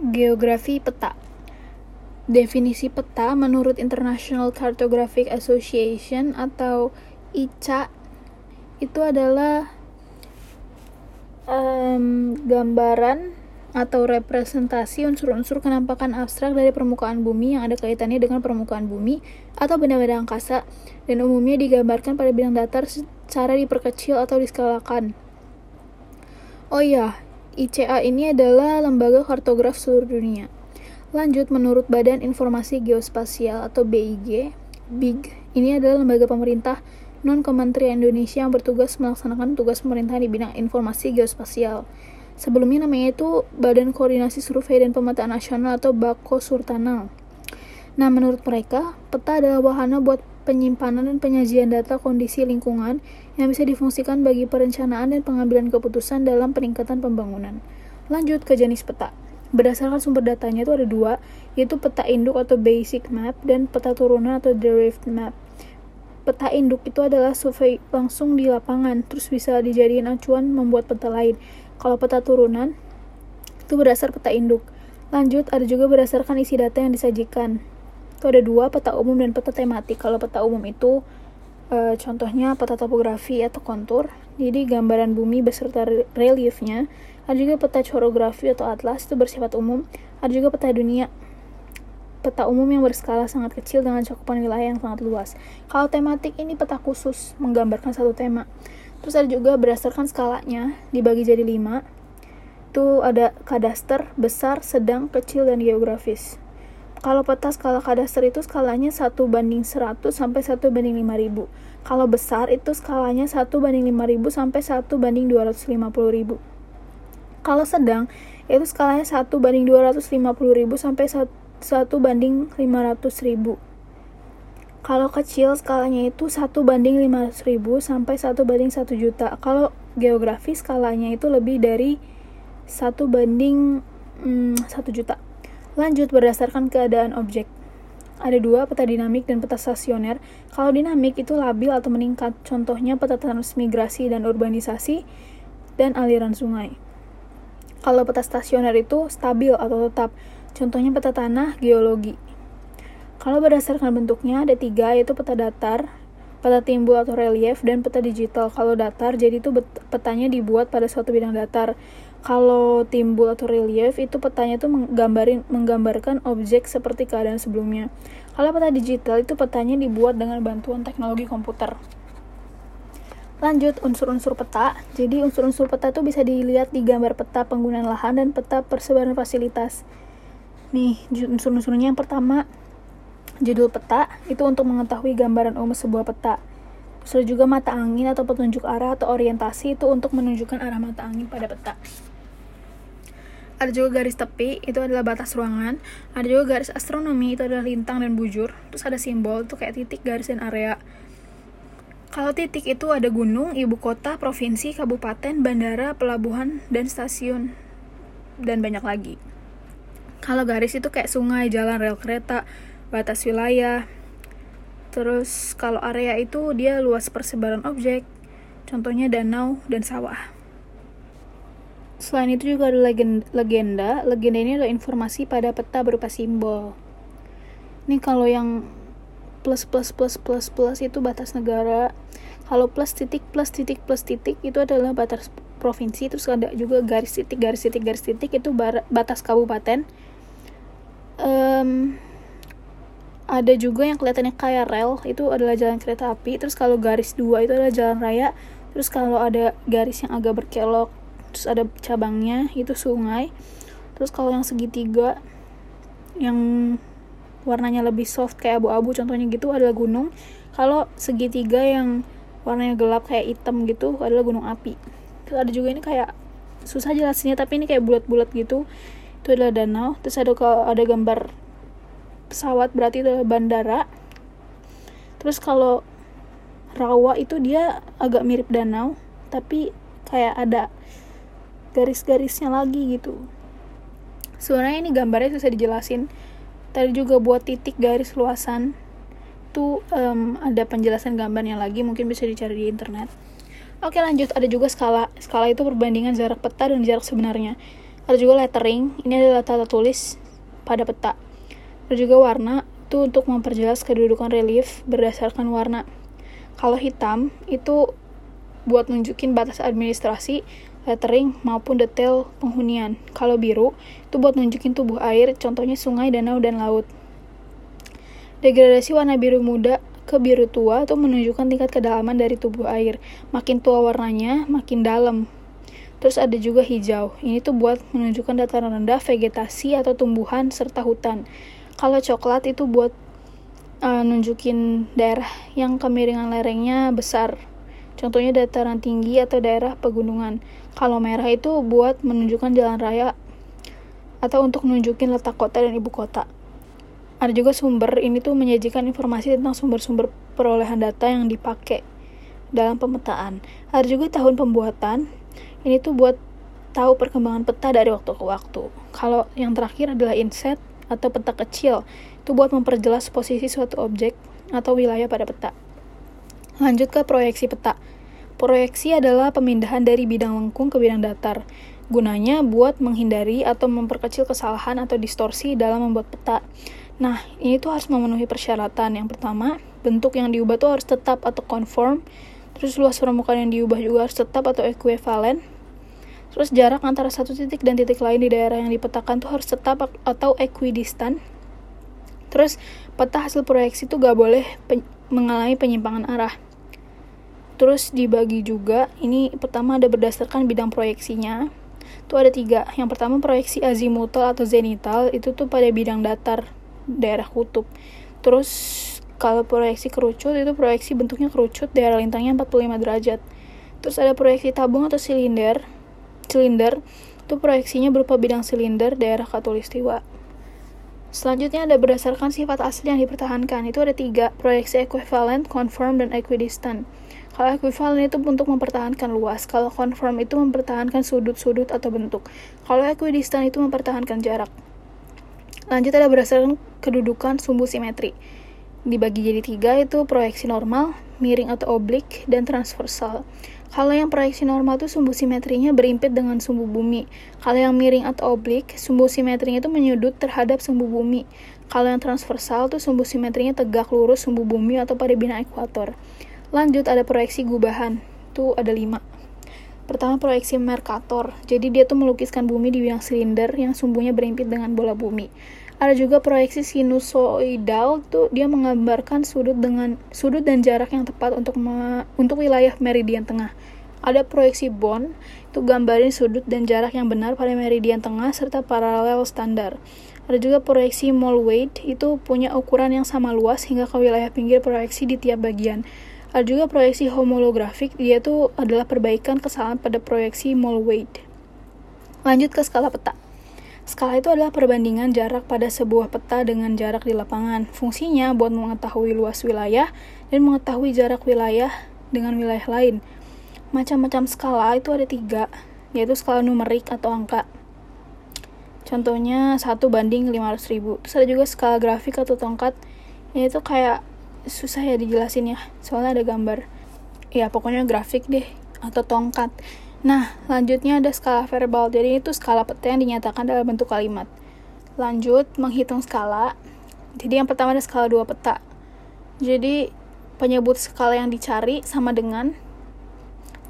Geografi peta. Definisi peta menurut International Cartographic Association atau ICA itu adalah um, gambaran atau representasi unsur-unsur kenampakan abstrak dari permukaan bumi yang ada kaitannya dengan permukaan bumi atau benda-benda angkasa dan umumnya digambarkan pada bidang datar secara diperkecil atau diskalakan. Oh iya, ICA ini adalah lembaga kartograf seluruh dunia. Lanjut, menurut Badan Informasi Geospasial atau BIG, BIG ini adalah lembaga pemerintah non-kementerian Indonesia yang bertugas melaksanakan tugas pemerintah di bidang informasi geospasial. Sebelumnya namanya itu Badan Koordinasi Survei dan Pemetaan Nasional atau Bako Surtanal. Nah, menurut mereka, peta adalah wahana buat penyimpanan dan penyajian data kondisi lingkungan yang bisa difungsikan bagi perencanaan dan pengambilan keputusan dalam peningkatan pembangunan. Lanjut ke jenis peta. Berdasarkan sumber datanya itu ada dua, yaitu peta induk atau basic map dan peta turunan atau derived map. Peta induk itu adalah survei langsung di lapangan, terus bisa dijadikan acuan membuat peta lain. Kalau peta turunan, itu berdasar peta induk. Lanjut, ada juga berdasarkan isi data yang disajikan itu ada dua peta umum dan peta tematik kalau peta umum itu e, contohnya peta topografi atau kontur. Jadi gambaran bumi beserta reliefnya. Ada juga peta chorografi atau atlas itu bersifat umum. Ada juga peta dunia. Peta umum yang berskala sangat kecil dengan cakupan wilayah yang sangat luas. Kalau tematik ini peta khusus menggambarkan satu tema. Terus ada juga berdasarkan skalanya dibagi jadi lima. Itu ada kadaster, besar, sedang, kecil, dan geografis kalau peta skala kadaster itu skalanya 1 banding 100 sampai 1 banding 5000. Kalau besar itu skalanya 1 banding 5000 sampai 1 banding 250.000. Kalau sedang itu skalanya 1 banding 250.000 sampai 1 banding 500.000. Kalau kecil skalanya itu 1 banding 500.000 sampai 1 banding 1 juta. Kalau geografi skalanya itu lebih dari 1 banding hmm, 1 juta. Lanjut berdasarkan keadaan objek. Ada dua, peta dinamik dan peta stasioner. Kalau dinamik itu labil atau meningkat, contohnya peta transmigrasi dan urbanisasi dan aliran sungai. Kalau peta stasioner itu stabil atau tetap, contohnya peta tanah, geologi. Kalau berdasarkan bentuknya ada tiga, yaitu peta datar, peta timbul atau relief, dan peta digital. Kalau datar, jadi itu petanya dibuat pada suatu bidang datar kalau timbul atau relief itu petanya itu menggambarin menggambarkan objek seperti keadaan sebelumnya. Kalau peta digital itu petanya dibuat dengan bantuan teknologi komputer. Lanjut unsur-unsur peta. Jadi unsur-unsur peta itu bisa dilihat di gambar peta penggunaan lahan dan peta persebaran fasilitas. Nih, unsur-unsurnya yang pertama judul peta itu untuk mengetahui gambaran umum sebuah peta. Terus juga mata angin atau petunjuk arah atau orientasi itu untuk menunjukkan arah mata angin pada peta ada juga garis tepi itu adalah batas ruangan. Ada juga garis astronomi itu adalah lintang dan bujur. Terus ada simbol itu kayak titik garis dan area. Kalau titik itu ada gunung ibu kota provinsi kabupaten bandara pelabuhan dan stasiun. Dan banyak lagi. Kalau garis itu kayak sungai jalan rel kereta batas wilayah. Terus kalau area itu dia luas persebaran objek. Contohnya danau dan sawah Selain itu juga ada legenda, legenda. Ini adalah informasi pada peta berupa simbol. Ini kalau yang plus plus plus plus plus itu batas negara. Kalau plus titik plus titik plus titik itu adalah batas provinsi. Terus ada juga garis titik garis titik garis titik itu batas kabupaten. Um, ada juga yang kelihatannya kayak rel itu adalah jalan kereta api. Terus kalau garis dua itu adalah jalan raya. Terus kalau ada garis yang agak berkelok terus ada cabangnya itu sungai. Terus kalau yang segitiga yang warnanya lebih soft kayak abu-abu contohnya gitu adalah gunung. Kalau segitiga yang warnanya gelap kayak hitam gitu adalah gunung api. Terus ada juga ini kayak susah jelasinnya tapi ini kayak bulat-bulat gitu. Itu adalah danau. Terus ada kalau ada gambar pesawat berarti itu adalah bandara. Terus kalau rawa itu dia agak mirip danau tapi kayak ada garis-garisnya lagi gitu. Sebenarnya ini gambarnya susah dijelasin. Tadi juga buat titik garis luasan tuh um, ada penjelasan gambarnya lagi mungkin bisa dicari di internet. Oke lanjut. Ada juga skala. Skala itu perbandingan jarak peta dan jarak sebenarnya. Ada juga lettering. Ini adalah tata tulis pada peta. Ada juga warna. Itu untuk memperjelas kedudukan relief berdasarkan warna. Kalau hitam itu buat nunjukin batas administrasi lettering maupun detail penghunian. Kalau biru, itu buat nunjukin tubuh air, contohnya sungai, danau, dan laut. Degradasi warna biru muda ke biru tua itu menunjukkan tingkat kedalaman dari tubuh air. Makin tua warnanya, makin dalam. Terus ada juga hijau. Ini tuh buat menunjukkan dataran rendah, vegetasi atau tumbuhan serta hutan. Kalau coklat itu buat uh, nunjukin daerah yang kemiringan lerengnya besar. Contohnya dataran tinggi atau daerah pegunungan. Kalau merah itu buat menunjukkan jalan raya atau untuk menunjukin letak kota dan ibu kota. Ada juga sumber, ini tuh menyajikan informasi tentang sumber-sumber perolehan data yang dipakai dalam pemetaan. Ada juga tahun pembuatan, ini tuh buat tahu perkembangan peta dari waktu ke waktu. Kalau yang terakhir adalah inset atau peta kecil, itu buat memperjelas posisi suatu objek atau wilayah pada peta. Lanjut ke proyeksi peta. Proyeksi adalah pemindahan dari bidang lengkung ke bidang datar. Gunanya buat menghindari atau memperkecil kesalahan atau distorsi dalam membuat peta. Nah, ini tuh harus memenuhi persyaratan. Yang pertama, bentuk yang diubah tuh harus tetap atau conform. Terus luas permukaan yang diubah juga harus tetap atau equivalent. Terus jarak antara satu titik dan titik lain di daerah yang dipetakan tuh harus tetap atau equidistant. Terus peta hasil proyeksi tuh gak boleh pen mengalami penyimpangan arah. Terus dibagi juga, ini pertama ada berdasarkan bidang proyeksinya. Tuh ada tiga. Yang pertama proyeksi azimutal atau zenital, itu tuh pada bidang datar daerah kutub. Terus kalau proyeksi kerucut itu proyeksi bentuknya kerucut daerah lintangnya 45 derajat. Terus ada proyeksi tabung atau silinder. Silinder itu proyeksinya berupa bidang silinder daerah katulistiwa. Selanjutnya ada berdasarkan sifat asli yang dipertahankan. Itu ada tiga, proyeksi equivalent, conform, dan equidistant. Kalau equivalent itu untuk mempertahankan luas. Kalau conform itu mempertahankan sudut-sudut atau bentuk. Kalau equidistant itu mempertahankan jarak. Lanjut ada berdasarkan kedudukan sumbu simetri. Dibagi jadi tiga itu proyeksi normal, miring atau oblik, dan transversal. Kalau yang proyeksi normal itu sumbu simetrinya berimpit dengan sumbu bumi. Kalau yang miring atau oblik, sumbu simetrinya itu menyudut terhadap sumbu bumi. Kalau yang transversal itu sumbu simetrinya tegak lurus sumbu bumi atau pada bina ekuator. Lanjut ada proyeksi gubahan. Itu ada lima. Pertama proyeksi Mercator. Jadi dia tuh melukiskan bumi di bidang silinder yang sumbunya berimpit dengan bola bumi. Ada juga proyeksi sinusoidal tuh dia menggambarkan sudut dengan sudut dan jarak yang tepat untuk me, untuk wilayah meridian tengah. Ada proyeksi Bond, itu gambarin sudut dan jarak yang benar pada meridian tengah serta paralel standar. Ada juga proyeksi Mollweed, itu punya ukuran yang sama luas hingga ke wilayah pinggir proyeksi di tiap bagian. Ada juga proyeksi homolografik, dia tuh adalah perbaikan kesalahan pada proyeksi Mollweed. Lanjut ke skala peta. Skala itu adalah perbandingan jarak pada sebuah peta dengan jarak di lapangan. Fungsinya buat mengetahui luas wilayah dan mengetahui jarak wilayah dengan wilayah lain. Macam-macam skala itu ada tiga, yaitu skala numerik atau angka. Contohnya 1 banding 500 ribu. Terus ada juga skala grafik atau tongkat, yaitu kayak susah ya dijelasin ya, soalnya ada gambar. Ya pokoknya grafik deh, atau tongkat. Nah, lanjutnya ada skala verbal. Jadi itu skala peta yang dinyatakan dalam bentuk kalimat. Lanjut, menghitung skala. Jadi yang pertama ada skala dua peta. Jadi penyebut skala yang dicari sama dengan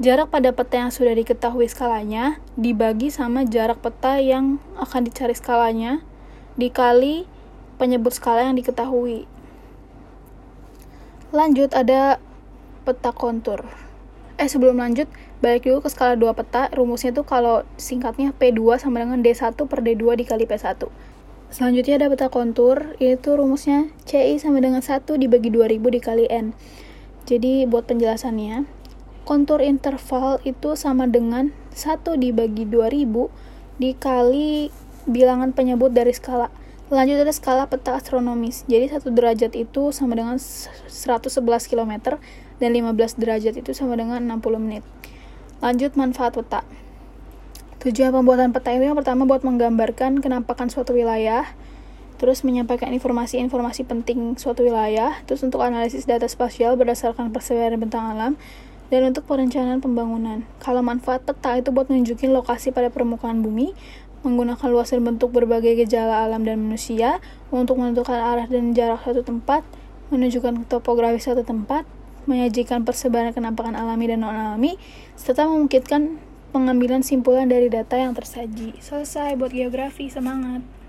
jarak pada peta yang sudah diketahui skalanya dibagi sama jarak peta yang akan dicari skalanya dikali penyebut skala yang diketahui. Lanjut ada peta kontur. Eh sebelum lanjut, balik dulu ke skala 2 peta, rumusnya tuh kalau singkatnya P2 sama dengan D1 per D2 dikali P1. Selanjutnya ada peta kontur, itu rumusnya CI sama dengan 1 dibagi 2000 dikali N. Jadi buat penjelasannya, kontur interval itu sama dengan 1 dibagi 2000 dikali bilangan penyebut dari skala. Lanjut ada skala peta astronomis. Jadi 1 derajat itu sama dengan 111 km dan 15 derajat itu sama dengan 60 menit. Lanjut manfaat peta. Tujuan pembuatan peta itu yang pertama buat menggambarkan kenampakan suatu wilayah, terus menyampaikan informasi-informasi penting suatu wilayah, terus untuk analisis data spasial berdasarkan persebaran bentang alam, dan untuk perencanaan pembangunan. Kalau manfaat peta itu buat nunjukin lokasi pada permukaan bumi, menggunakan luas dan bentuk berbagai gejala alam dan manusia untuk menentukan arah dan jarak suatu tempat, menunjukkan topografi suatu tempat, menyajikan persebaran kenampakan alami dan non-alami, serta memungkinkan pengambilan simpulan dari data yang tersaji. Selesai buat geografi, semangat!